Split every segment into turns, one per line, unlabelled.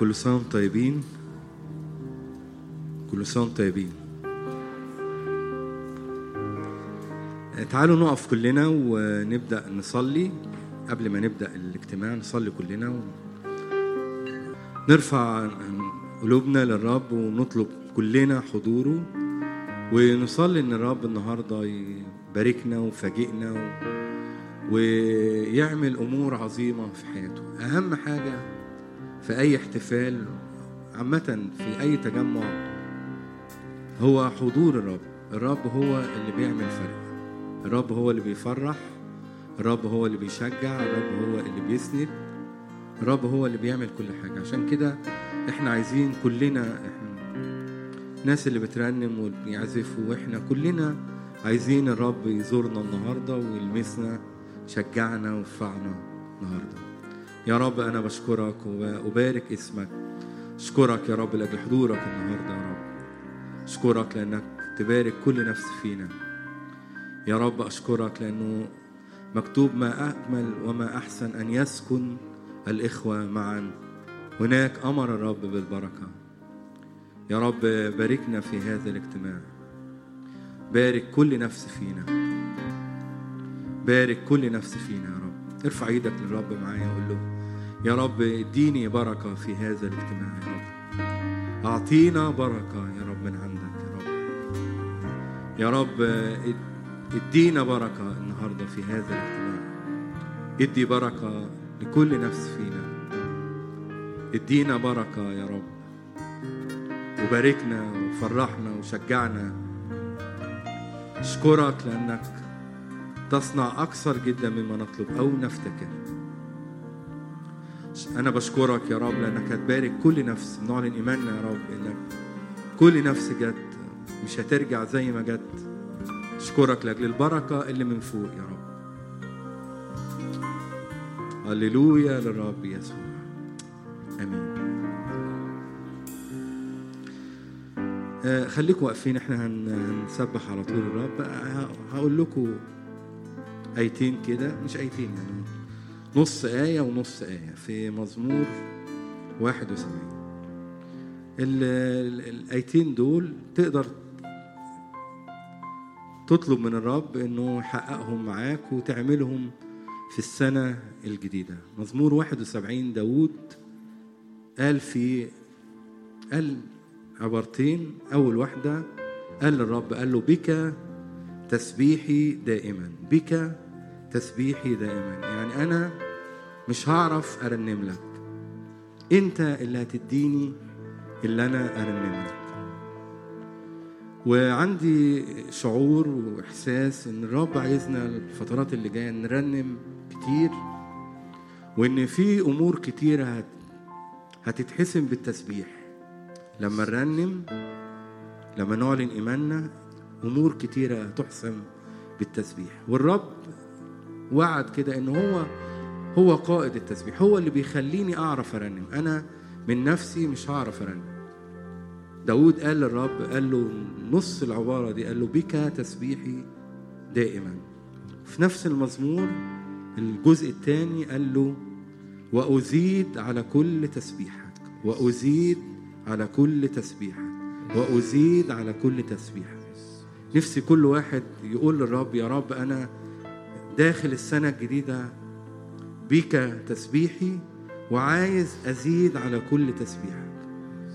كل سنة وأنتم طيبين. كل سنة وأنتم طيبين تعالوا نقف كلنا ونبدأ نصلي. قبل ما نبدأ الاجتماع نصلي كلنا و... نرفع قلوبنا للرب ونطلب كلنا حضوره. ونصلي إن الرب النهارده يباركنا ويفاجئنا و... ويعمل أمور عظيمة في حياته. أهم حاجة في أي احتفال عامة في أي تجمع هو حضور الرب. الرب هو اللي بيعمل فرق. الرب هو اللي بيفرح. الرب هو اللي بيشجع. الرب هو اللي بيسند. الرب هو اللي بيعمل كل حاجة. عشان كده إحنا عايزين كلنا إحنا الناس اللي بترنم وبيعزفوا وإحنا كلنا عايزين الرب يزورنا النهاردة ويلمسنا يشجعنا ويرفعنا النهاردة. يا رب أنا بشكرك وأبارك اسمك. أشكرك يا رب لأجل حضورك النهاردة يا رب. أشكرك لأنك تبارك كل نفس فينا. يا رب أشكرك لأنه مكتوب ما أجمل وما أحسن أن يسكن الإخوة معا. هناك أمر الرب بالبركة. يا رب باركنا في هذا الاجتماع. بارك كل نفس فينا. بارك كل نفس فينا يا رب. ارفع إيدك للرب معايا وقول له يا رب اديني بركة في هذا الاجتماع يا رب. أعطينا بركة يا رب من عندك يا رب. يا رب ادينا بركة النهاردة في هذا الاجتماع. ادي بركة لكل نفس فينا. ادينا بركة يا رب. وباركنا وفرحنا وشجعنا. اشكرك لأنك تصنع أكثر جدا مما نطلب أو نفتكر. أنا بشكرك يا رب لأنك هتبارك كل نفس. نعلن إيماننا يا رب إنك كل نفس جت مش هترجع زي ما جت. أشكرك لأجل البركة اللي من فوق يا رب. هللويا للرب يسوع. آمين. آه خليكم واقفين. إحنا هنسبح على طول الرب. هقول لكم أيتين كده. مش أيتين يعني. نص آية ونص آية في مزمور 71 الآيتين دول تقدر تطلب من الرب إنه يحققهم معاك وتعملهم في السنة الجديدة. مزمور 71 داود قال في قال عبارتين أول واحدة قال للرب قال له بك تسبيحي دائما بك تسبيحي دائما. يعني أنا مش هعرف أرنم لك. أنت اللي هتديني اللي أنا أرنم لك. وعندي شعور وإحساس إن الرب عايزنا الفترات اللي جاية نرنم كتير وإن في أمور كتيرة هت هتتحسم بالتسبيح. لما نرنم لما نعلن إيماننا أمور كتيرة هتحسم بالتسبيح. والرب وعد كده إن هو هو قائد التسبيح هو اللي بيخليني أعرف أرنم. أنا من نفسي مش هعرف أرنم. داود قال للرب قال له نص العبارة دي قال له بك تسبيحي دائما. في نفس المزمور الجزء الثاني قال له وأزيد على كل تسبيحك وأزيد على كل تسبيحك وأزيد على كل تسبيحك. نفسي كل واحد يقول للرب يا رب أنا داخل السنة الجديدة بك تسبيحي وعايز أزيد على كل تسبيحك.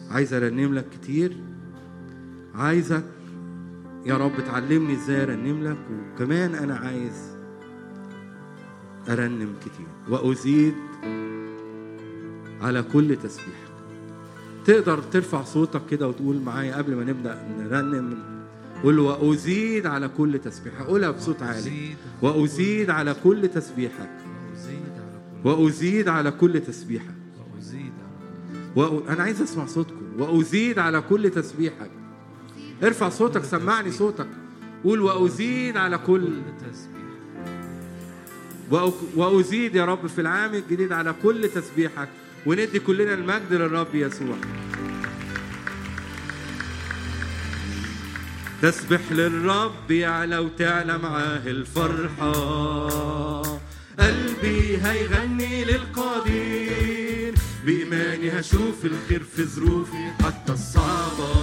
عايز أرنم لك كتير. عايزك يا رب تعلمني إزاي أرنم لك وكمان أنا عايز أرنم كتير وأزيد على كل تسبيح تقدر ترفع صوتك كده وتقول معايا قبل ما نبدأ نرنم؟ قول وأزيد على كل تسبيحه قولها بصوت عالي. وأزيد على كل تسبيحك. وأزيد على كل تسبيحك. وأ... أنا عايز أسمع صوتكم. وأزيد على كل تسبيحك. ارفع صوتك سمعني صوتك. قول وأزيد على كل وأ... وأزيد يا رب في العام الجديد على كل تسبيحك. وندي كلنا المجد للرب يسوع. تسبح للرب يعلى وتعلى معاه الفرحة. قلبي هيغني للقدير
بإيماني هشوف الخير في ظروفي حتى الصعبة.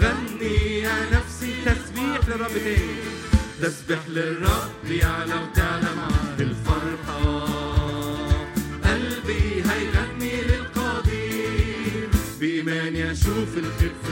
غني يا نفسي تسبيح للرب تسبح للرب يعلى وتعلى معاه الفرحة. قلبي هيغني للقدير بإيماني هشوف الخير في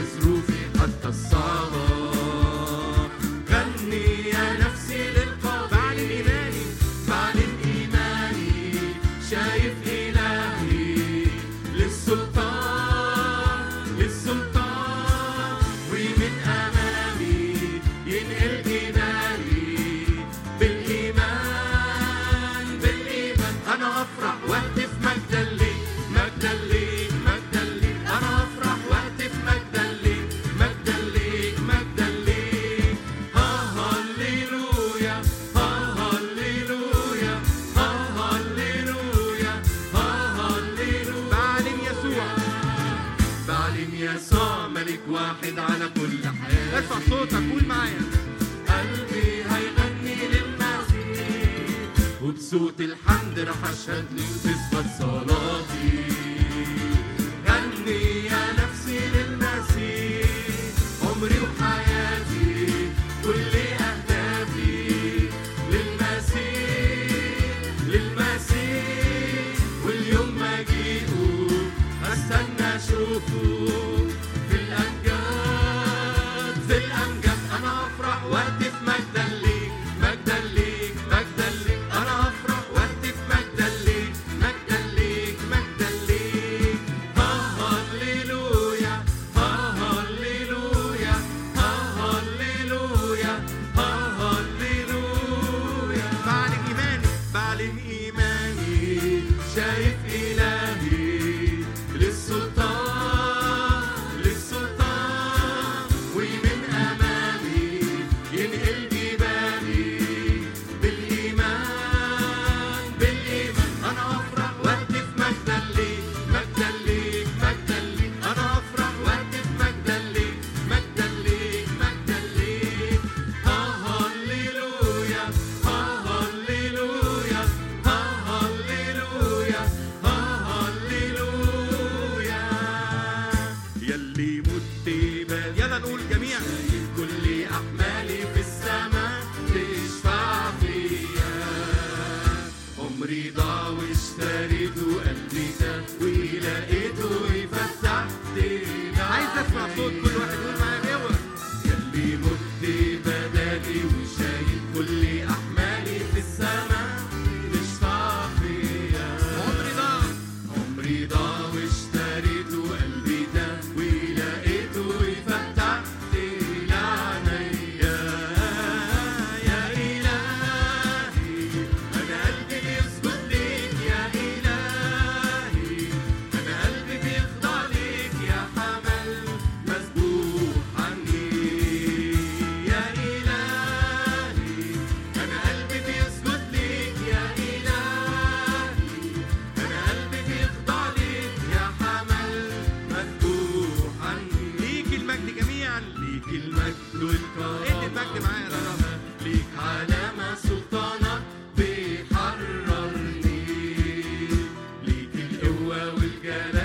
together.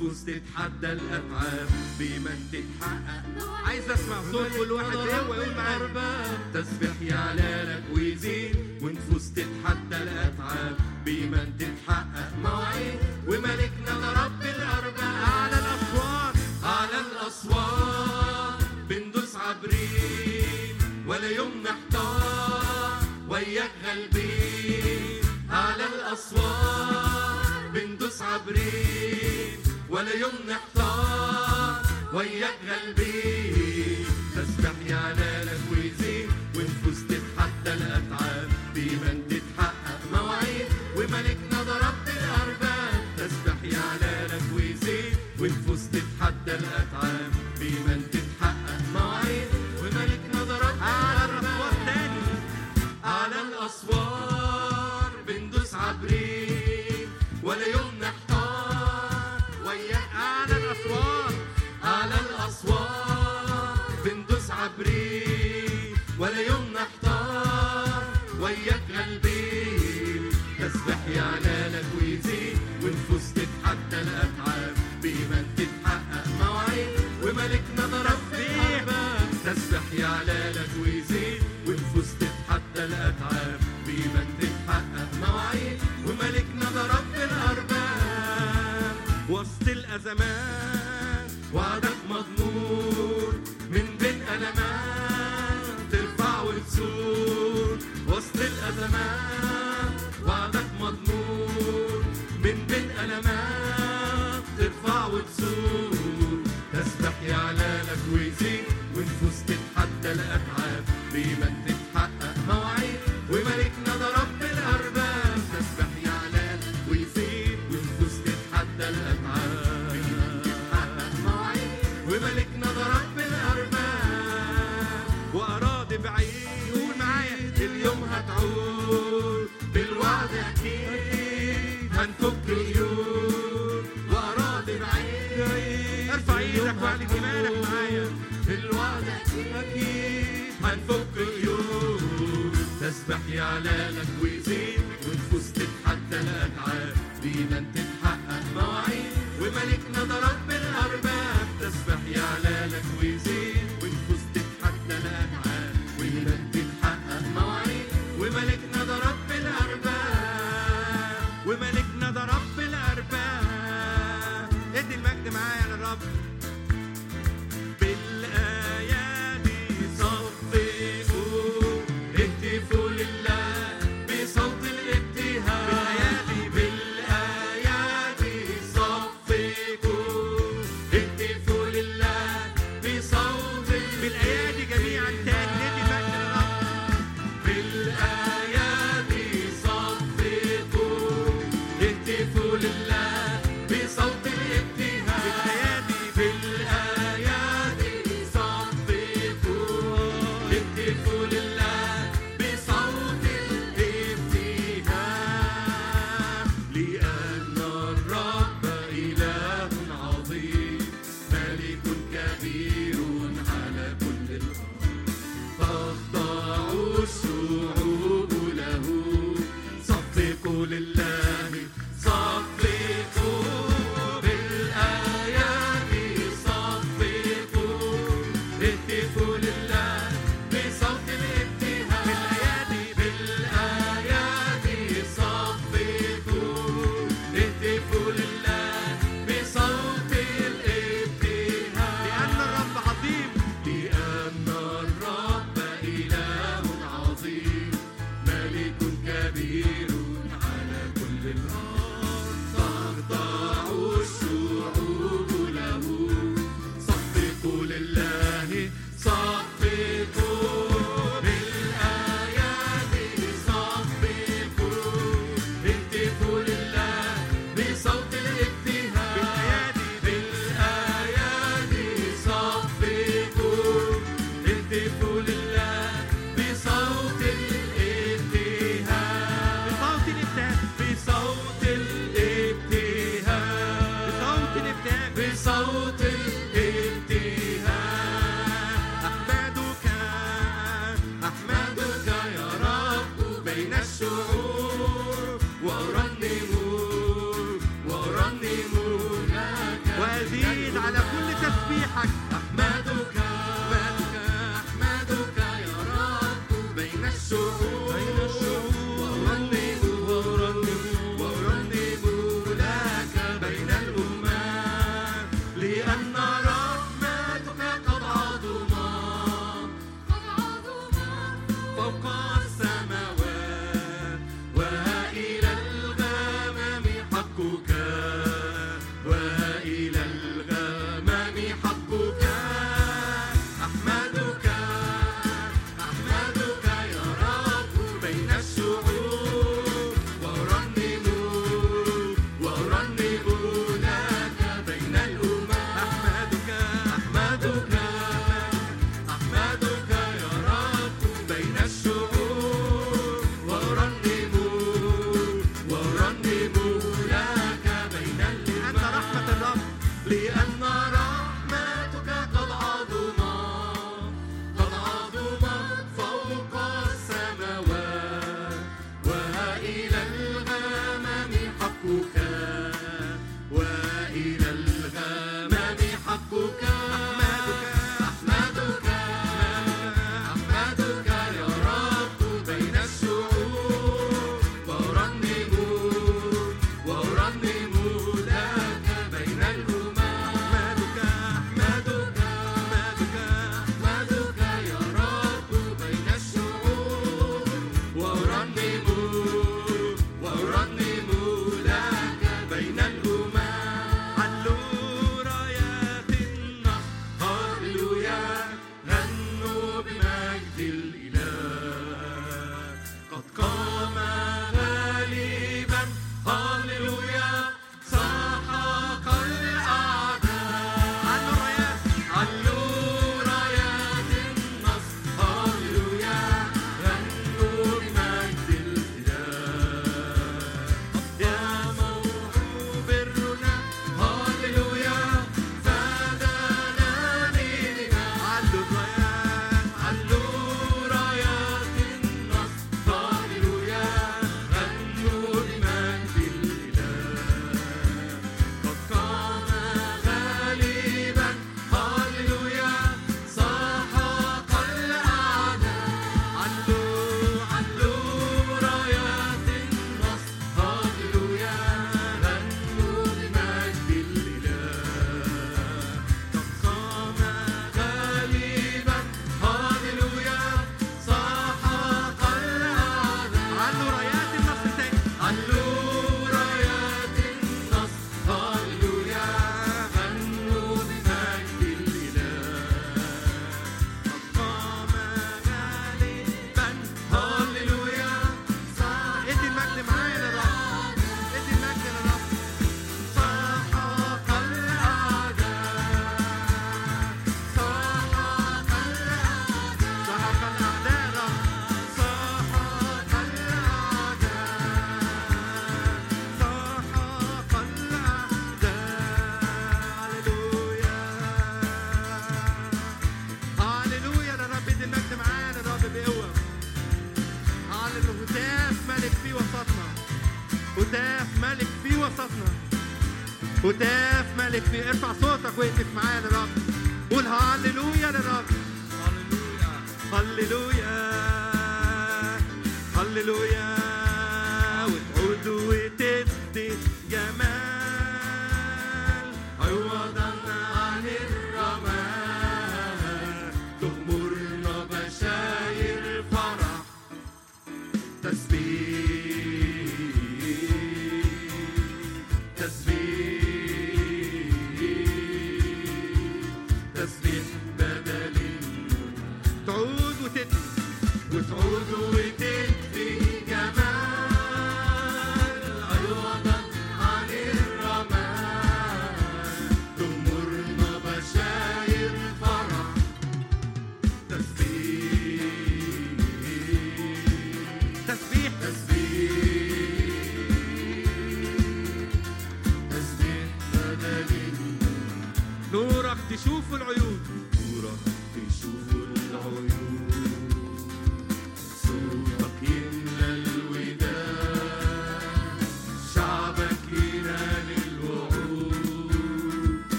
النفوس تتحدى الأفعال بما تتحقق.
عايز أسمع صوت كل واحد يقوى يقول معايا
وعدك مغمور من بين ألمات ترفع وتصور وسط الأزمات وعدك مضمور من بين ألمات ترفع وتصور تسبح
يا على لك على لك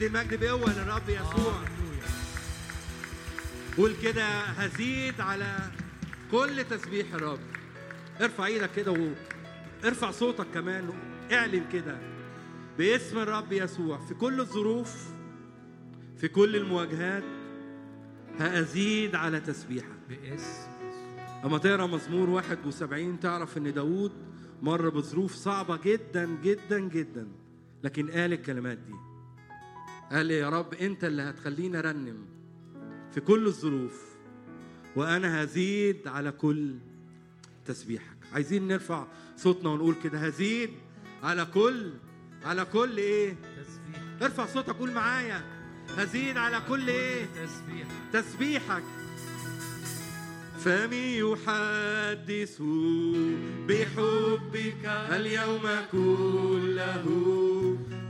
ندي المجد
بقوة
للرب يسوع. قول كده هزيد على كل تسبيح الرب. ارفع إيدك كده وارفع صوتك كمان اعلن كده باسم الرب يسوع. في كل الظروف في كل المواجهات هأزيد على تسبيحك.
باسم
أما تقرأ مزمور 71 تعرف إن داوود مر بظروف صعبة جدا جدا جدا. لكن قال الكلمات دي. قال يا رب أنت اللي هتخليني أرنم في كل الظروف وأنا هزيد على كل
تسبيحك. عايزين نرفع صوتنا ونقول كده هزيد على كل على كل إيه؟
تسبيح
ارفع صوتك قول معايا هزيد على كل إيه؟
تسبيحك.
تسبيحك. فمي يحدث بحبك اليوم كله.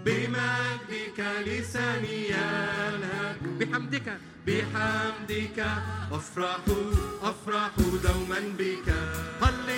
بمجدك لساني يلهج بحمدك. بحمدك أفرح أفرح دوما بك. هل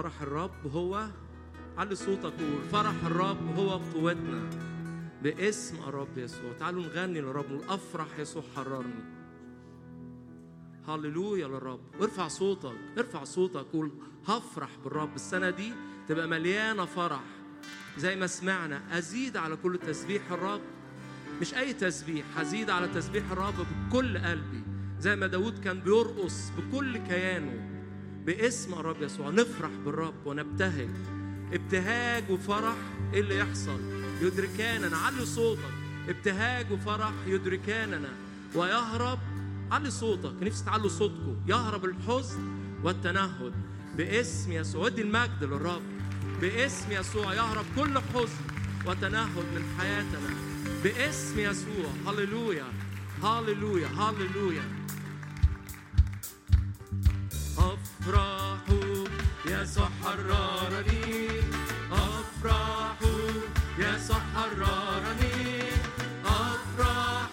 فرح الرب هو علي صوتك قول فرح الرب هو قوتنا باسم الرب يسوع. تعالوا نغني للرب نقول أفرح يسوع حررني. هللويا للرب. ارفع صوتك ارفع صوتك قول هفرح بالرب. السنة دي تبقى مليانة فرح. زي ما سمعنا أزيد على كل تسبيح الرب. مش أي تسبيح هزيد على تسبيح الرب بكل قلبي. زي ما داود كان بيرقص بكل كيانه. باسم الرب يسوع. نفرح بالرب ونبتهج. ابتهاج وفرح إيه اللي يحصل؟ يدركاننا. علي صوتك. ابتهاج وفرح يدركاننا. ويهرب. علي صوتك. نفسي تعلوا صوتكم. يهرب الحزن والتنهد. باسم يسوع. ادي المجد للرب. باسم يسوع. يهرب كل حزن وتنهد من حياتنا. باسم يسوع. هللويا. هللويا. هللويا.
أفرح يسوع حررني أفرح يسوع حررني أفرح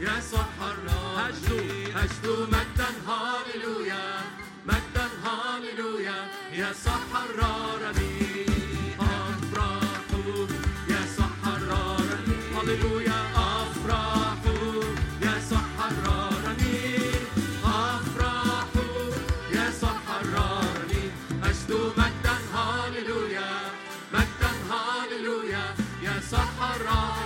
يسوع حررني أشدو مجدا هاليلويا مجدا هاليلويا يسوع حررني يسوع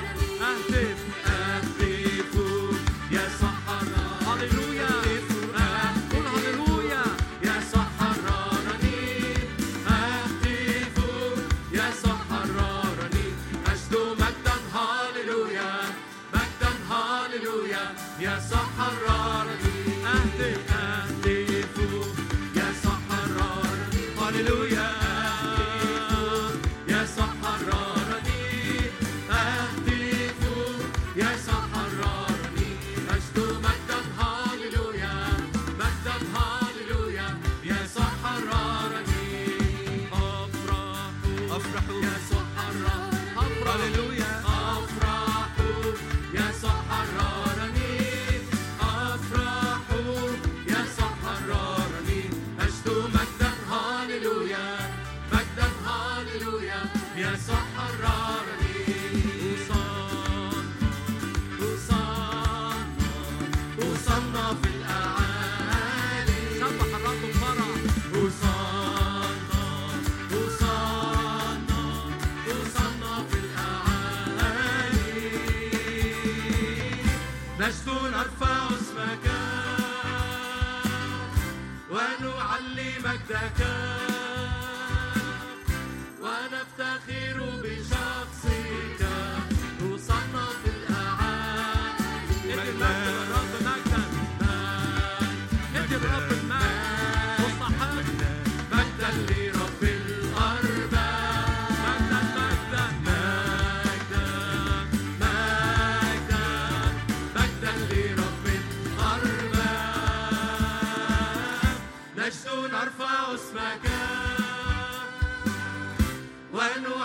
ونعلي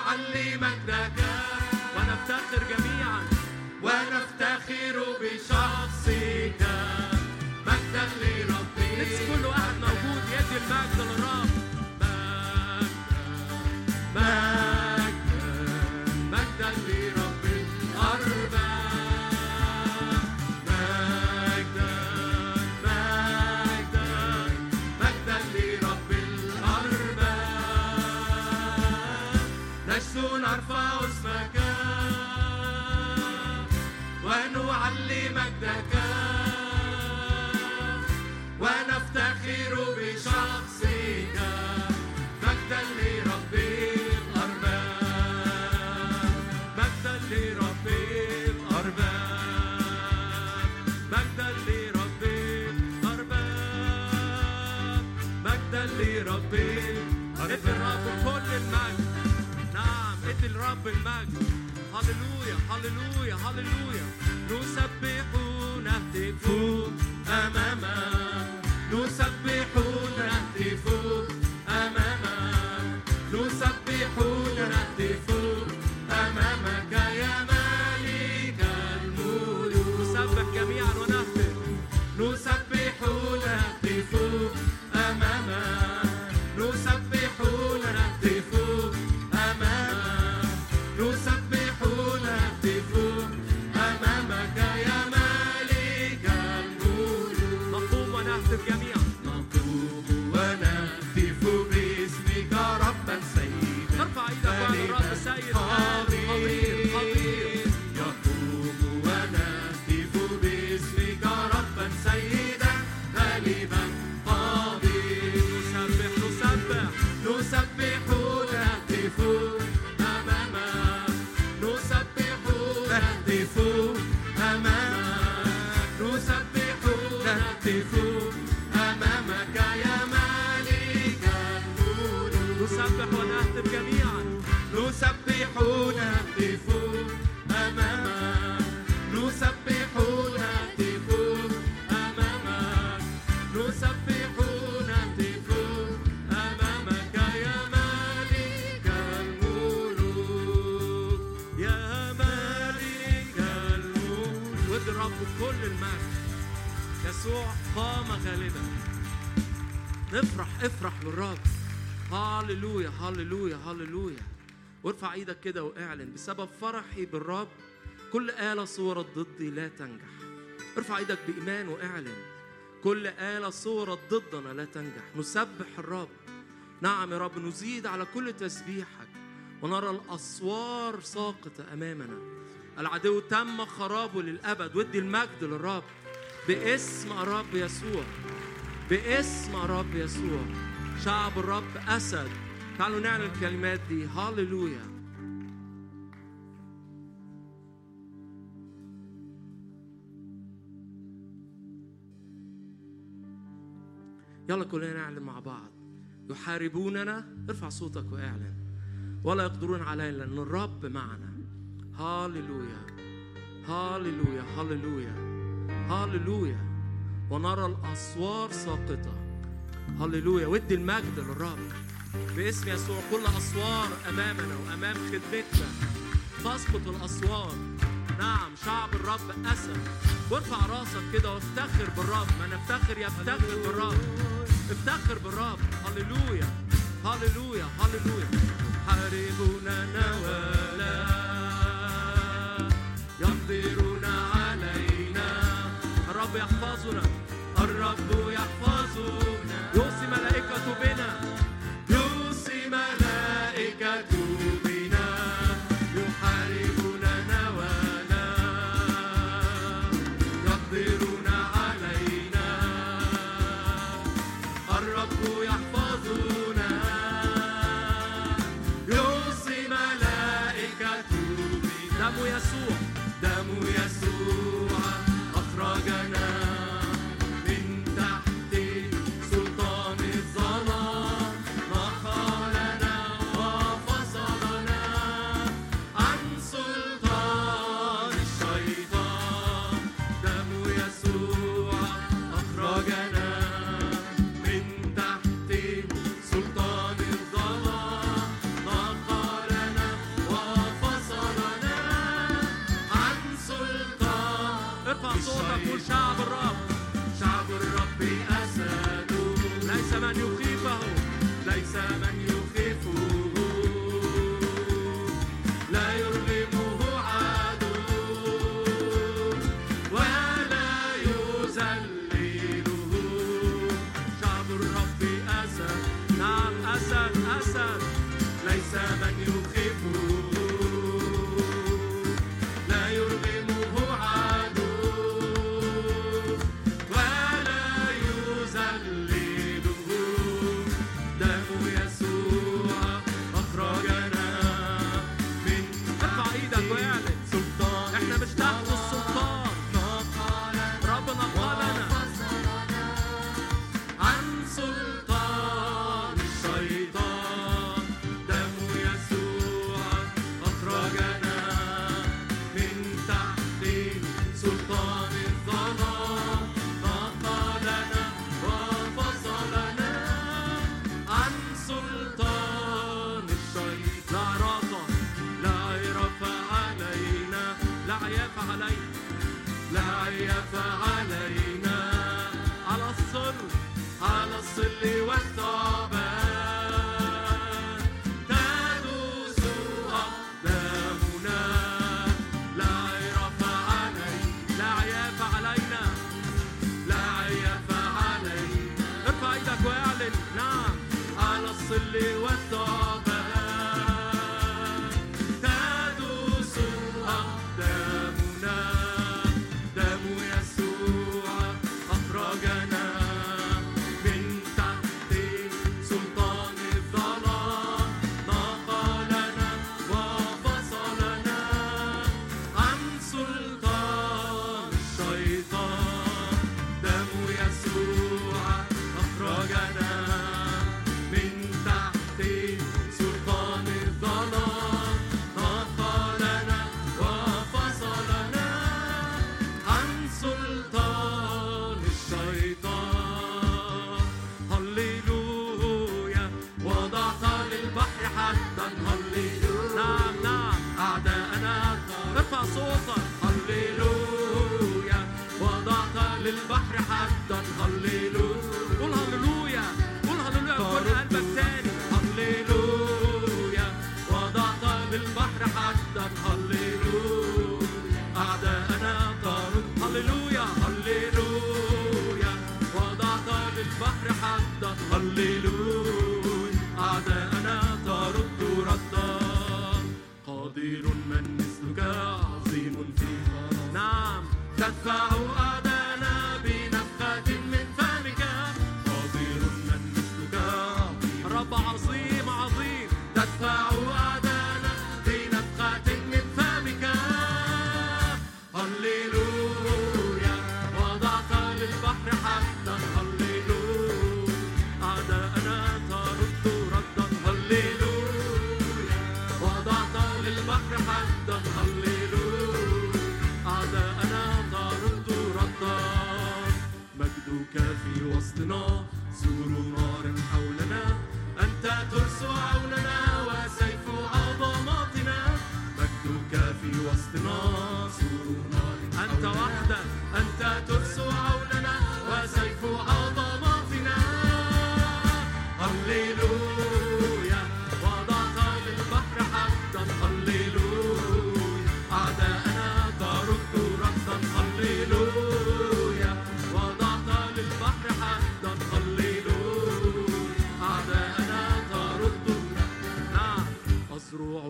ونعلي مجدك ونفتخر جميعا ونفتخر بشخصك مجدا لربي. نفس كل واحد موجود يدي المجد للرب.
هاللويا هاللويا وارفع إيدك كده واعلن. بسبب فرحي بالرب كل آلة صورت ضدي لا تنجح. ارفع إيدك بإيمان واعلن. كل آلة صورت ضدنا لا تنجح. نسبح الرب. نعم يا رب نزيد على كل تسبيحك ونرى الأسوار ساقطة أمامنا. العدو تم خرابه للأبد. ودي المجد للرب. باسم الرب يسوع. باسم الرب يسوع. شعب الرب أسد. تعالوا نعلن الكلمات دي. هاللويا. يلا كلنا نعلن مع بعض. يحاربوننا. ارفع صوتك واعلن. ولا يقدرون علينا لأن الرب معنا. هاللويا. هاللويا. هاللويا. هاللويا. ونرى الأسوار ساقطة. هاللويا. ودي المجد للرب. باسم يسوع كل أسوار أمامنا وأمام خدمتنا. تسقط الأسوار. نعم شعب الرب أسد. وارفع راسك كده وافتخر بالرب. من افتخر يفتخر بالرب. افتخر بالرب. هللويا. هللويا. هللويا. حاربونا نوالا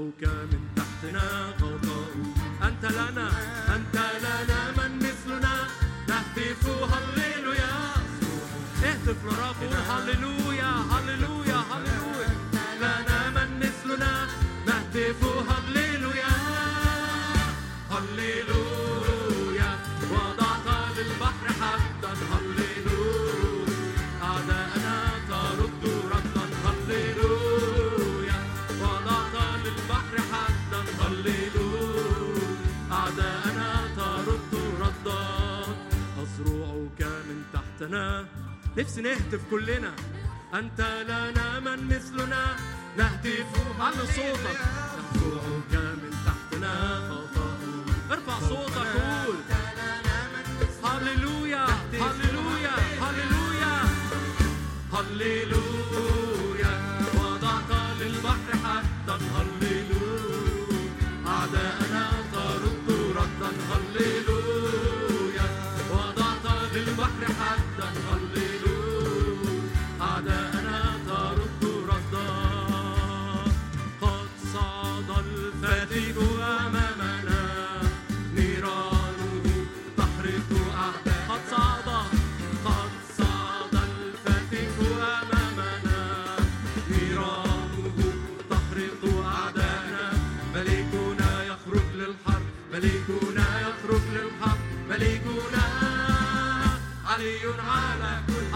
عفوك من تحتنا غوطاء أنت لنا تحتنا نفسي نهتف كلنا. أنت لنا من مثلنا. نهتف على صوتك. نزرعك من تحتنا. ارفع صوتك. قول. هللويا. هللويا. هللويا. هللويا.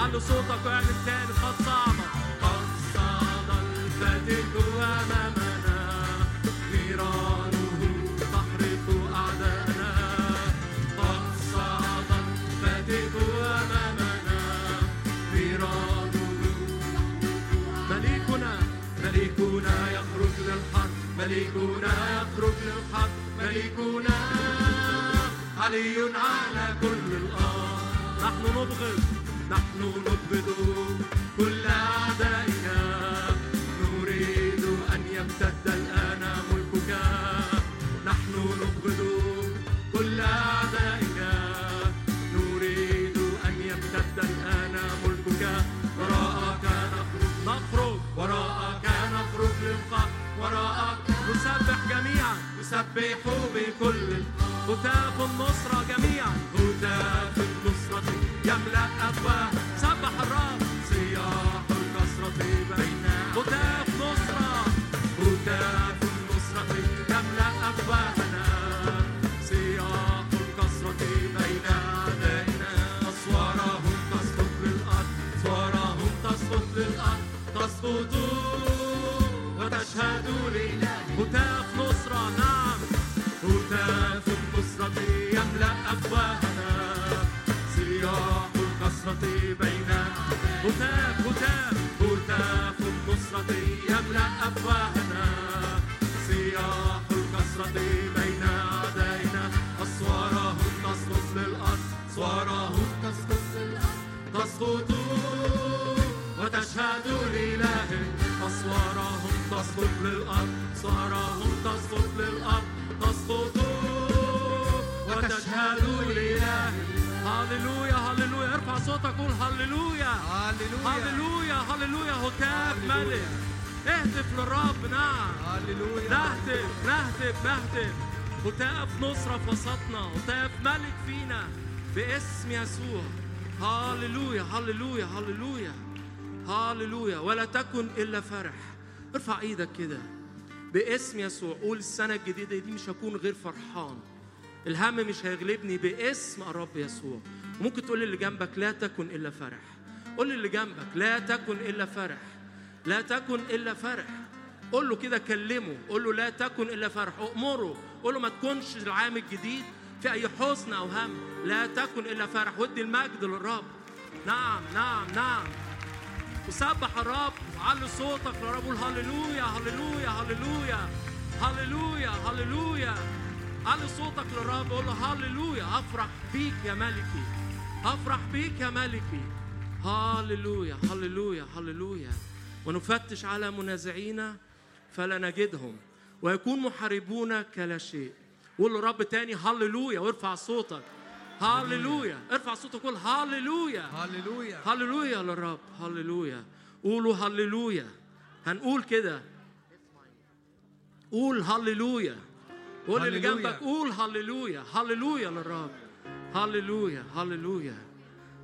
على صوتك واعمل تاني قد صعد قد الفاتك أمامنا. نيرانه تحرق أعداءنا قد الفاتك أمامنا. نيرانه ملكنا ملكنا يخرج للحرب ملكنا يخرج للحرب ملكنا علي على كل الأرض. نحن نبغض. نحن نبغض كل أعدائنا. نريد أن يمتد الآن ملكك. نحن نبغض كل أعدائنا. نريد أن يمتد الآن ملكك. وراءك نخرج. نخرج. وراءك نخرج للقاء. وراءك نسبح جميعا. نسبح بكل هتاف النصرة جميعا. هتاف يملأ هتاف هتاف هتاف النصرة يملأ أفواهنا. صياح الكسرة بين أعدائنا أسوارهم تسقط للأرض أسوارهم تسقط للأرض. تسقط وتشهد لإله أسوارهم تسقط للأرض أسوارهم تسقط للأرض. تسقط وتشهد لإله هللويا هللويا ارفع صوتك قول هللويا
هللويا
هللويا هتاف ملك. اهتف للرب نعم.
هللويا
نهتف نهتف نهتف هتاف نصرة في وسطنا هتاف ملك فينا باسم يسوع. هللويا هللويا هللويا هللويا ولا تكن إلا فرح. ارفع إيدك كده. باسم يسوع. قول السنة الجديدة دي مش هكون غير فرحان. الهم مش هيغلبني باسم الرب يسوع. وممكن تقول للي جنبك لا تكن إلا فرح. قول للي جنبك لا تكن إلا فرح. لا تكن إلا فرح. قول له كده كلمه. قول له لا تكن إلا فرح. أؤمره. قول له ما تكونش العام الجديد في أي حزن أو هم. لا تكن إلا فرح. ودي المجد للرب. نعم نعم نعم. وسبح الرب. وعلي صوتك للرب. قول هللويا هللويا هللويا هللويا هللويا. علي صوتك للرب قول له هللويا أفرح بيك يا ملكي. أفرح بيك يا ملكي. هللويا هللويا هللويا ونفتش على منازعينا فلا نجدهم ويكون محاربون كلا شيء قول للرب تاني هللويا وارفع صوتك. هللويا ارفع صوتك قول هللويا
هللويا
هللويا للرب هللويا قولوا هللويا هنقول كده. قول هللويا قول اللي. جنبك قول هللويا. هللويا للرب. هللويا هللويا.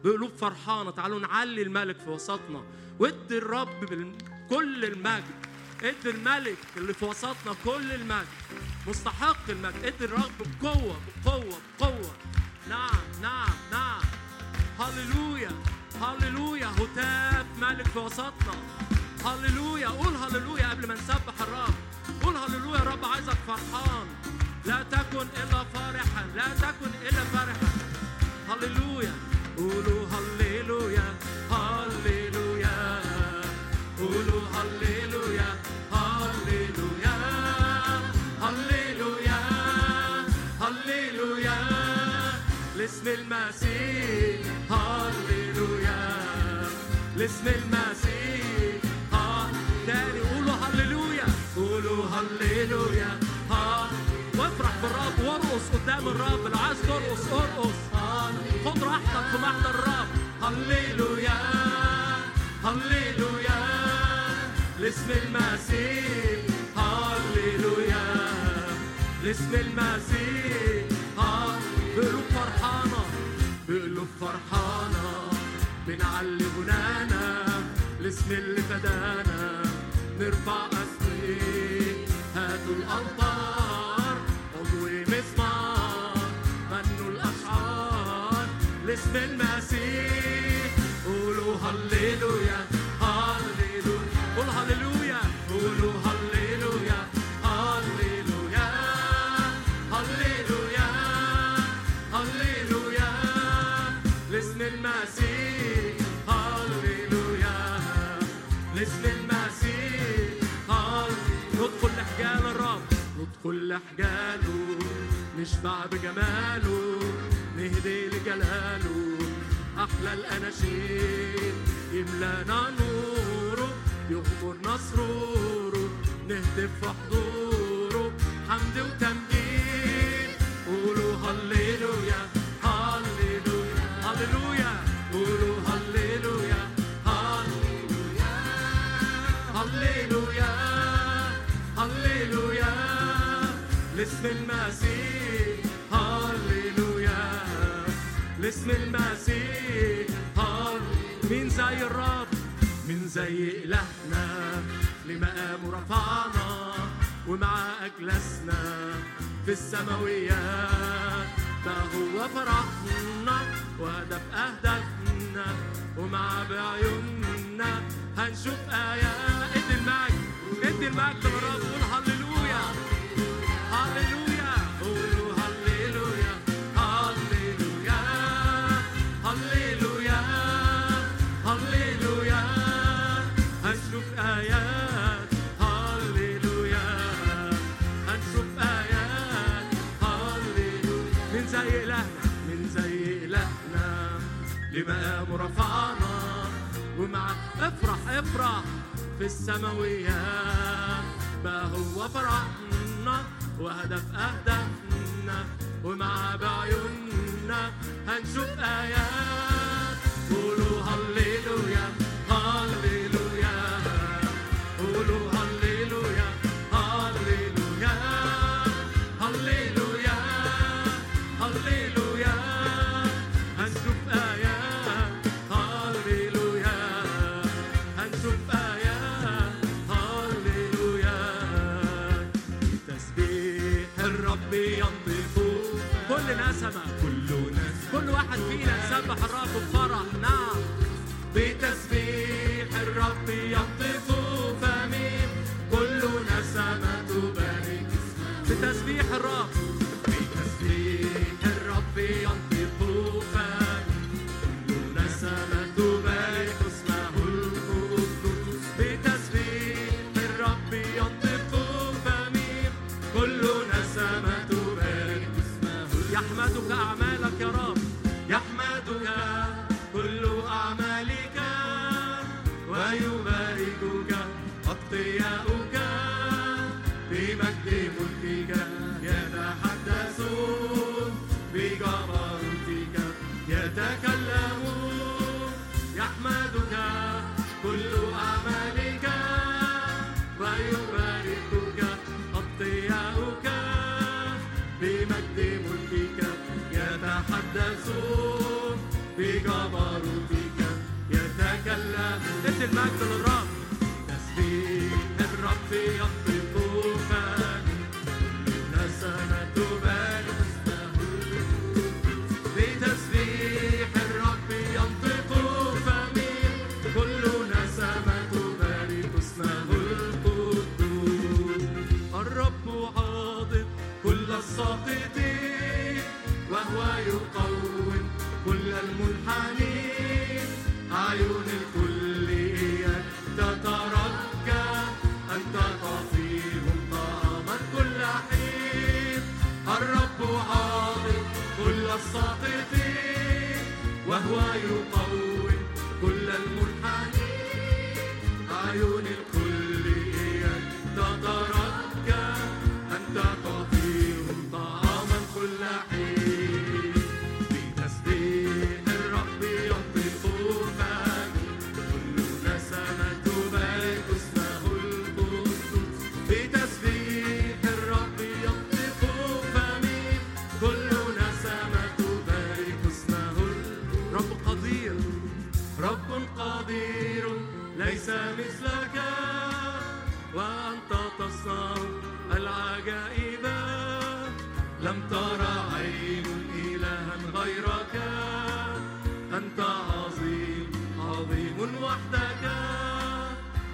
بقلوب فرحانة. تعالوا نعلي الملك في وسطنا. وادي الرب كل المجد. ادي الملك اللي في وسطنا كل المجد. مستحق المجد. ادي الرب بقوة بقوة بقوة. نعم نعم نعم. هللويا هللويا. هتاف ملك في وسطنا. هللويا. قول هللويا قبل ما نسبح الرب. قول هللويا الرب عايزك فرحان. لا تكن إلا فرحا لا تكن إلا فرحا هللويا قولوا هللويا هللويا. قولوا هللويا هللويا. هللويا هللويا. لاسم المسيح هللويا. لاسم المسيح. قدام الرب لو عايز ترقص ارقص خد راحتك في محضر الرب. هللويا هللويا. لاسم المسيح هللويا. لاسم المسيح بقلوب فرحانة بقلوب فرحانة. بنعلي غنانا لاسم اللي فدانا. نرفع أسوي هاتوا الأنطار لاسم المسيح. قولوا هللويا هللويا. قول هللويا. قولوا هللويا هللويا. هللويا هللويا. لاسم المسيح هللويا. لاسم المسيح ندخل لحجال الرب ندخل لحجاله نشبع بجماله. نهدي لجلاله أحلى الأناشيد يملانا نوره يغمرنا سروره نهتف في حضوره حمد وتمجيد. قولوا هللويا هللويا هللويا. قولوا هللويا هللويا هللويا هللويا. لاسم المسيح لاسم المسيح. مين زي الرب مين زي إلهنا. لمقام رفعنا ومع أجلسنا في السماويات. ده هو فرحنا وهدف أهدافنا. ومع بعيوننا هنشوف آيات ادي المجد. ادي المجد للرب قول هللويا. رفعنا ومع افرح افرح في السماويات ما هو فرحنا وهدف أهدافنا ومع بعيوننا هنشوف آيات. قولوا هللويا.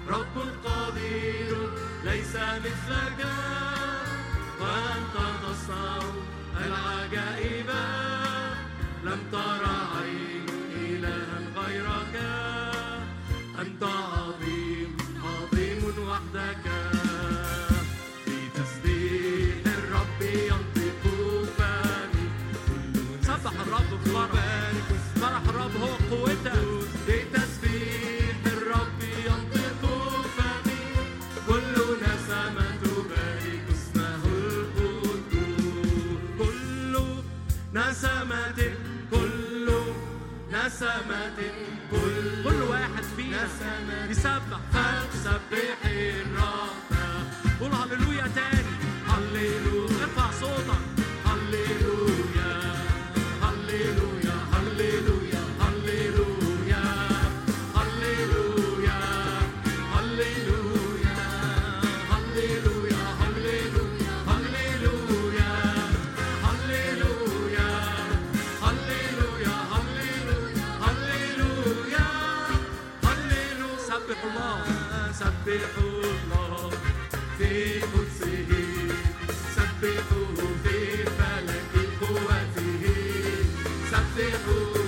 رب قدير
ليس مثلك وأنت تصنع العجائب لم تر عيني. نسمة. كل, كل
واحد فينا
نسمة
يسبح فلسبح Thank you.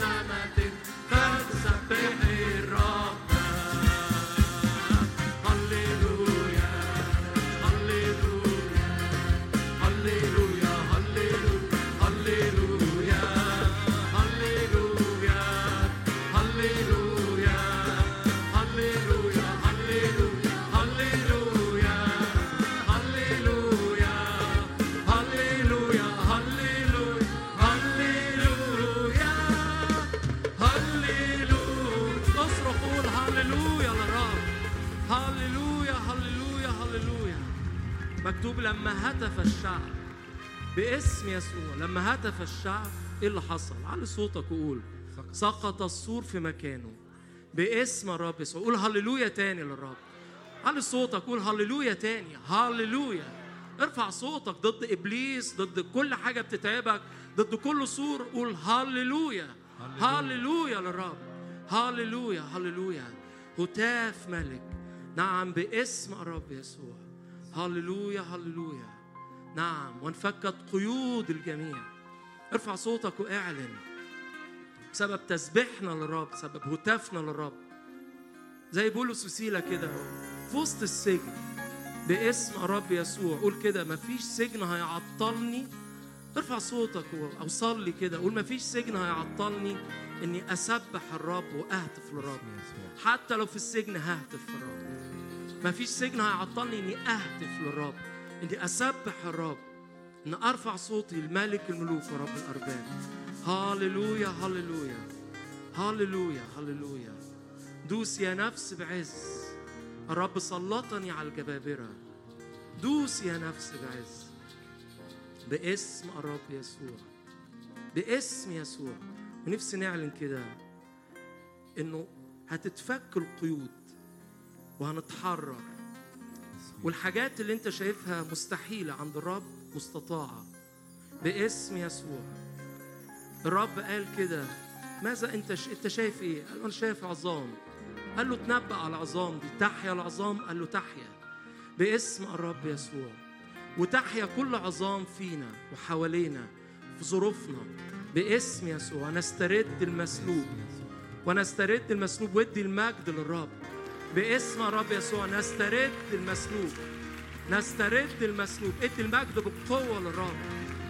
time I think هتف الشعب باسم يسوع لما هتف الشعب إيه اللي حصل؟ على صوتك وقول سقط. السور في مكانه باسم الرب يسوع. قول هللويا تاني للرب. على صوتك قول هللويا تاني. هللويا. ارفع صوتك ضد إبليس ضد كل حاجة بتتعبك ضد كل سور. قول هللويا. هللويا للرب. هللويا هللويا. هتاف ملك. نعم باسم الرب يسوع. هللويا هللويا. نعم وانفكت قيود الجميع. ارفع صوتك واعلن. بسبب تسبيحنا للرب بسبب هتافنا للرب. زي بولس وسيلة كده في وسط السجن باسم الرب يسوع. قول كده مفيش سجن هيعطلني. ارفع صوتك أو صلي كده قول مفيش سجن هيعطلني إني أسبح الرب وأهتف للرب. حتى لو في السجن ههتف في الرب للرب مفيش سجن هيعطلني إني أهتف للرب إني أسبح الرب إن أرفع صوتي لملك الملوك ورب الأرباب. هاليلويا هاليلويا هاليلويا هاليلويا دوس يا نفس بعز. الرب سلطني على الجبابرة. دوس يا نفس بعز. باسم الرب يسوع. باسم يسوع. ونفسي نعلن كده إنه هتتفك القيود. وهنتحرر. والحاجات اللي انت شايفها مستحيلة عند الرب مستطاعة باسم يسوع. الرب قال كده ماذا انت ش... انت شايف إيه؟ قال أنا شايف عظام. قال له تنبأ على العظام دي. تحيا العظام؟ قال له تحيا. باسم الرب يسوع. وتحيا كل عظام فينا وحوالينا في ظروفنا. باسم يسوع. نسترد المسلوب. ونسترد المسلوب ودي المجد للرب. باسم الرب يسوع نسترد المسلوب. نسترد المسلوب. ادي المجد بالقوه للرب.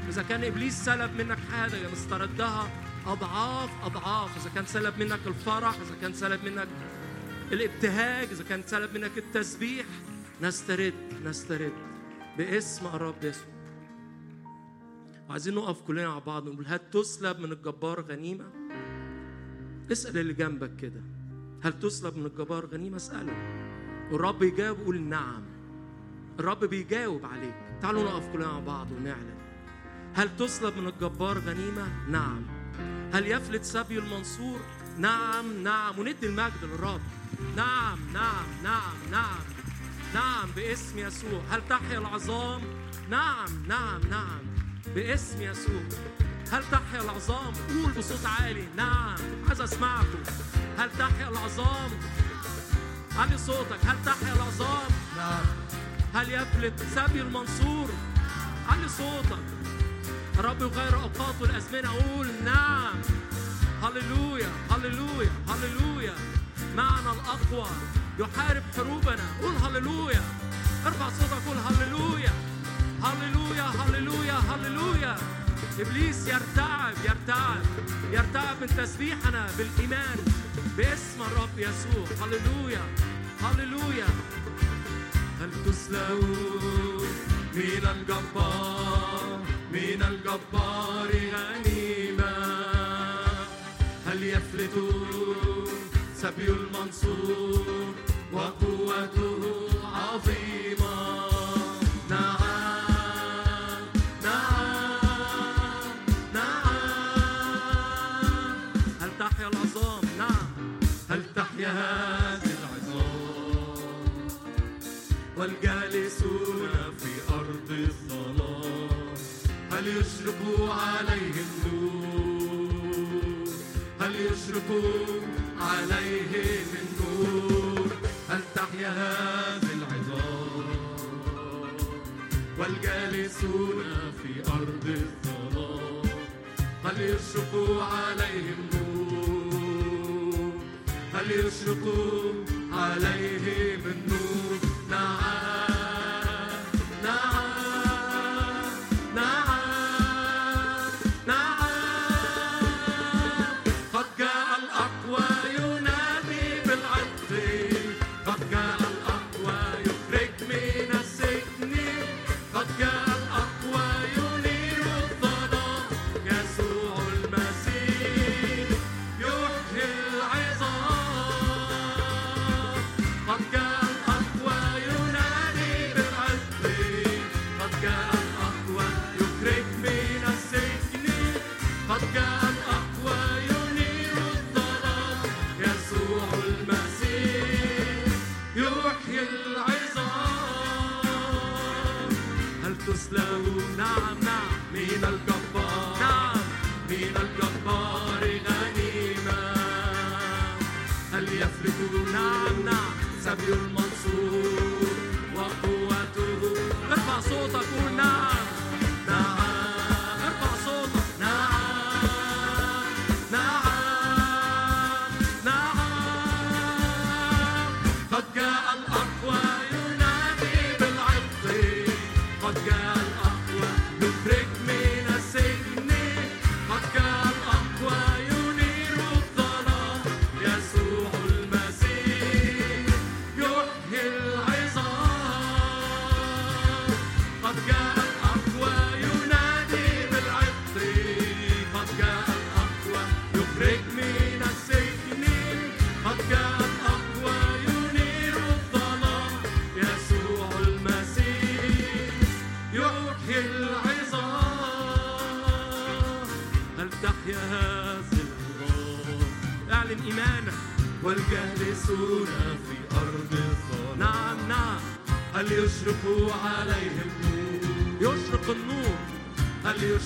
إذا كان إبليس سلب منك حاجة نستردها أضعاف أضعاف. إذا كان سلب منك الفرح إذا كان سلب منك الابتهاج إذا كان سلب منك التسبيح نسترد نسترد باسم الرب يسوع. وعايزين نقف كلنا مع بعض ونقول هل تسلب من الجبار غنيمة؟ اسأل اللي جنبك كده. هل تسلب من الجبار غنيمة؟ اسأله. والرب يجاوب قول نعم. الرب بيجاوب عليك. تعالوا نقف كلنا مع بعض ونعلن. هل تسلب من الجبار غنيمة؟ نعم. هل يفلت سبي المنصور؟ نعم نعم. وندي المجد للرب. نعم نعم نعم نعم. نعم باسم يسوع. هل تحيا العظام؟ نعم نعم نعم. باسم يسوع. هل تحيا العظام؟ قول بصوت عالي. نعم عايز أسمعكم. هل تحيا العظام؟ علي صوتك. هل تحيا العظام؟
نعم.
هل يفلت سبي المنصور؟ علي صوتك. الرب يغير اوقات والازمنه قول نعم. هللويا هللويا هللويا. معنا الأقوى يحارب حروبنا. قول هللويا. ارفع صوتك قول هللويا. هللويا هللويا هللويا. إبليس يرتعب يرتعب يرتعب من تسبيحنا بالإيمان. باسم الرب يسوع. هللويا هللويا. هل تسلب من الجبار من الجبار غنيمة. هل يفلت سبي المنصور وقوته؟ يشرق عليهم نور هل يشرق عليهم النور؟ هل تحيا هذه العظام؟ والجالسون في أرض الظلام. هل يشرق عليهم نور هل يشرق عليهم النور؟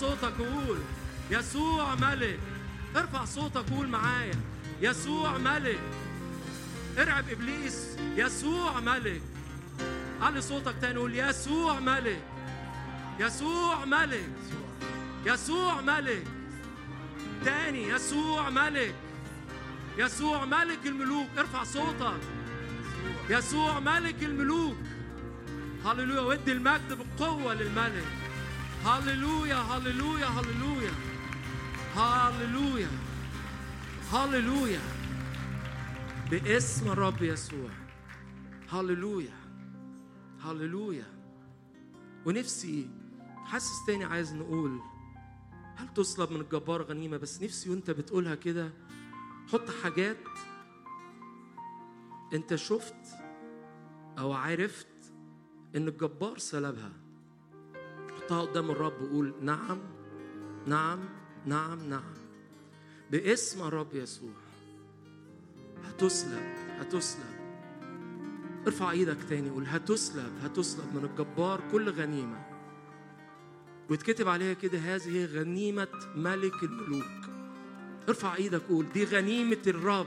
صوتك وقول يسوع ملك. ارفع صوتك وقول معايا. يسوع ملك. ارعب إبليس. يسوع ملك. علي صوتك تاني قول يسوع ملك. يسوع ملك. يسوع ملك. تاني يسوع ملك. يسوع ملك الملوك. ارفع صوتك. يسوع ملك الملوك. هللويا. ودي المجد بقوة للملك. هللويا هللويا هللويا هللويا هللويا باسم الرب يسوع هللويا هللويا ونفسي حاسس تاني عايز نقول هل تصلب من الجبار غنيمة بس نفسي وانت بتقولها كده حط حاجات انت شفت أو عرفت ان الجبار سلبها حطها قدام الرب وقول نعم نعم نعم نعم. باسم الرب يسوع. هتسلب هتسلب. ارفع إيدك تاني قول هتسلب هتسلب من الجبار كل غنيمة. ويتكتب عليها كده هذه غنيمة ملك الملوك. ارفع إيدك قول دي غنيمة الرب.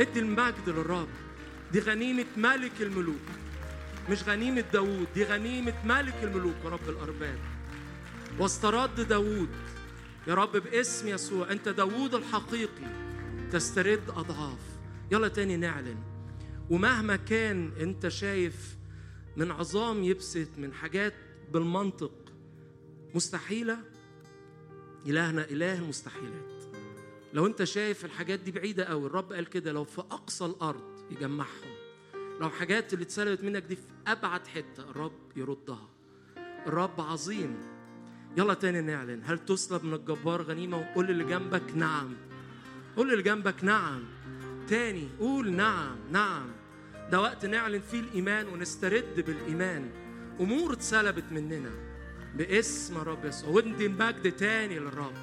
ادي المجد للرب. دي غنيمة ملك الملوك. مش غنيمة داوود دي غنيمة ملك الملوك ورب الأرباب. واسترد داوود يا رب باسم يسوع أنت داوود الحقيقي تسترد أضعاف. يلا تاني نعلن. ومهما كان أنت شايف من عظام يبسط من حاجات بالمنطق مستحيلة؟ إلهنا إله المستحيلات لو أنت شايف الحاجات دي بعيدة أوي الرب قال كده لو في أقصى الأرض يجمعهم. لو حاجات اللي اتسلبت منك دي في أبعد حتة الرب يردها. الرب عظيم. يلا تاني نعلن. هل تسلب من الجبار غنيمة وقول اللي جنبك نعم؟ قول اللي جنبك نعم. تاني قول نعم نعم. ده وقت نعلن فيه الإيمان ونسترد بالإيمان. أمور اتسلبت مننا باسم الرب يسوع. وندي المجد تاني للرب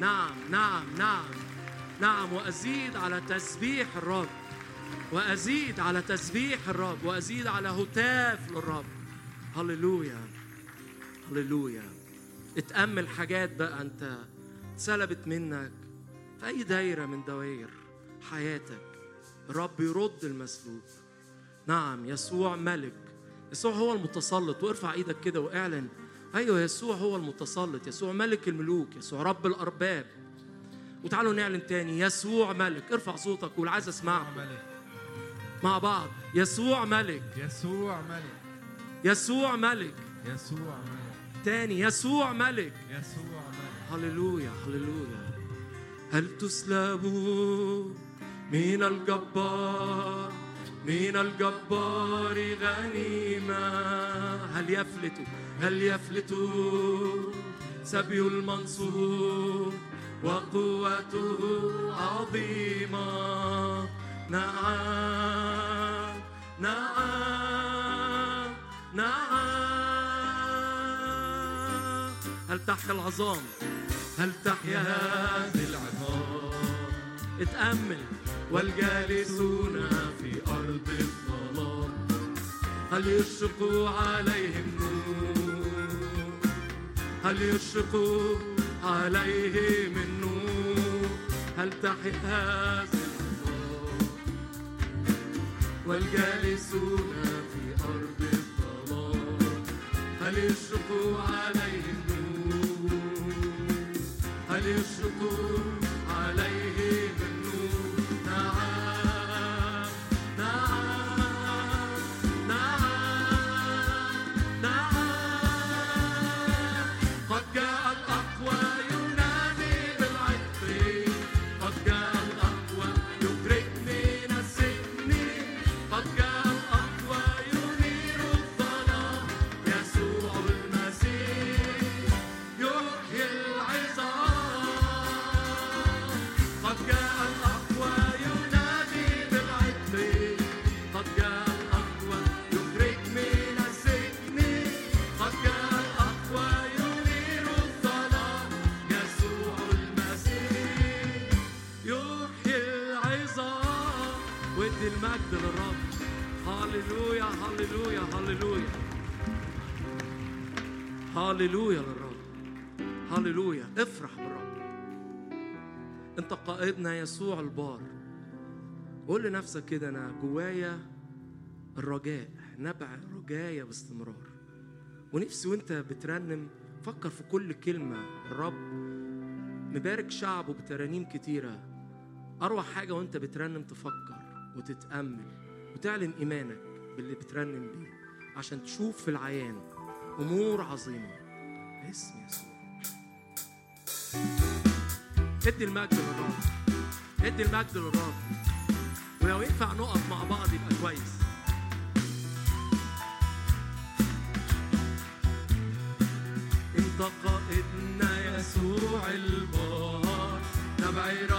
نعم نعم نعم. نعم وأزيد على تسبيح الرب. وأزيد على تسبيح الرب وأزيد على هتاف للرب هللويا. هللويا. اتأمل حاجات بقى أنت اتسلبت منك في أي دايرة من دوائر حياتك. الرب يرد المسلوب. نعم يسوع ملك. يسوع هو المتسلط. وارفع إيدك كده وإعلن. أيوه يسوع هو المتسلط. يسوع ملك الملوك. يسوع رب الأرباب. وتعالوا نعلن تاني. يسوع ملك. ارفع صوتك وقول عايز اسمعكم
ملك.
مع بعض. يسوع ملك.
يسوع ملك.
يسوع ملك.
يسوع ملك.
تاني يسوع ملك.
يسوع ملك.
هللويا هللويا. هل تسلب من الجبار؟ من الجبار غنيمة. هل يفلت؟ هل يفلت؟ سبي المنصور وقوته عظيمة. نعم، نعم، نعم، هل تحيا العظام؟ هل تحيا هذه العظام؟ اتأمل والجالسون في أرض الظلام. هل يشقوا عليهم نور؟ هل يشقوا عليهم النور؟ هل تحيا هذه والجالسون في أرض الظلام هل يشرقوا عليهم؟ نور هل يشرق عليهم؟ هللويا هللويا هللويا هللويا للرب هللويا افرح بالرب انت قائدنا يسوع البار. قول لنفسك كده أنا جوايا الرجاء نبع رجاية باستمرار. ونفسي وأنت بترنم فكر في كل كلمة. الرب مبارك شعبه بترانيم كتيرة. أروع حاجة وأنت بترنم تفكر وتتأمل وتعلن إيمانك. اللي بترنم بيه عشان تشوف في العيان أمور عظيمة. باسم يسوع. ادي المجد للرب. ادي المجد للرب. ولو ينفع نقف مع بعض يبقى كويس. انت قائدنا يسوع البار. نبعد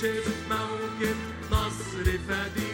شبت موكب نصر فديك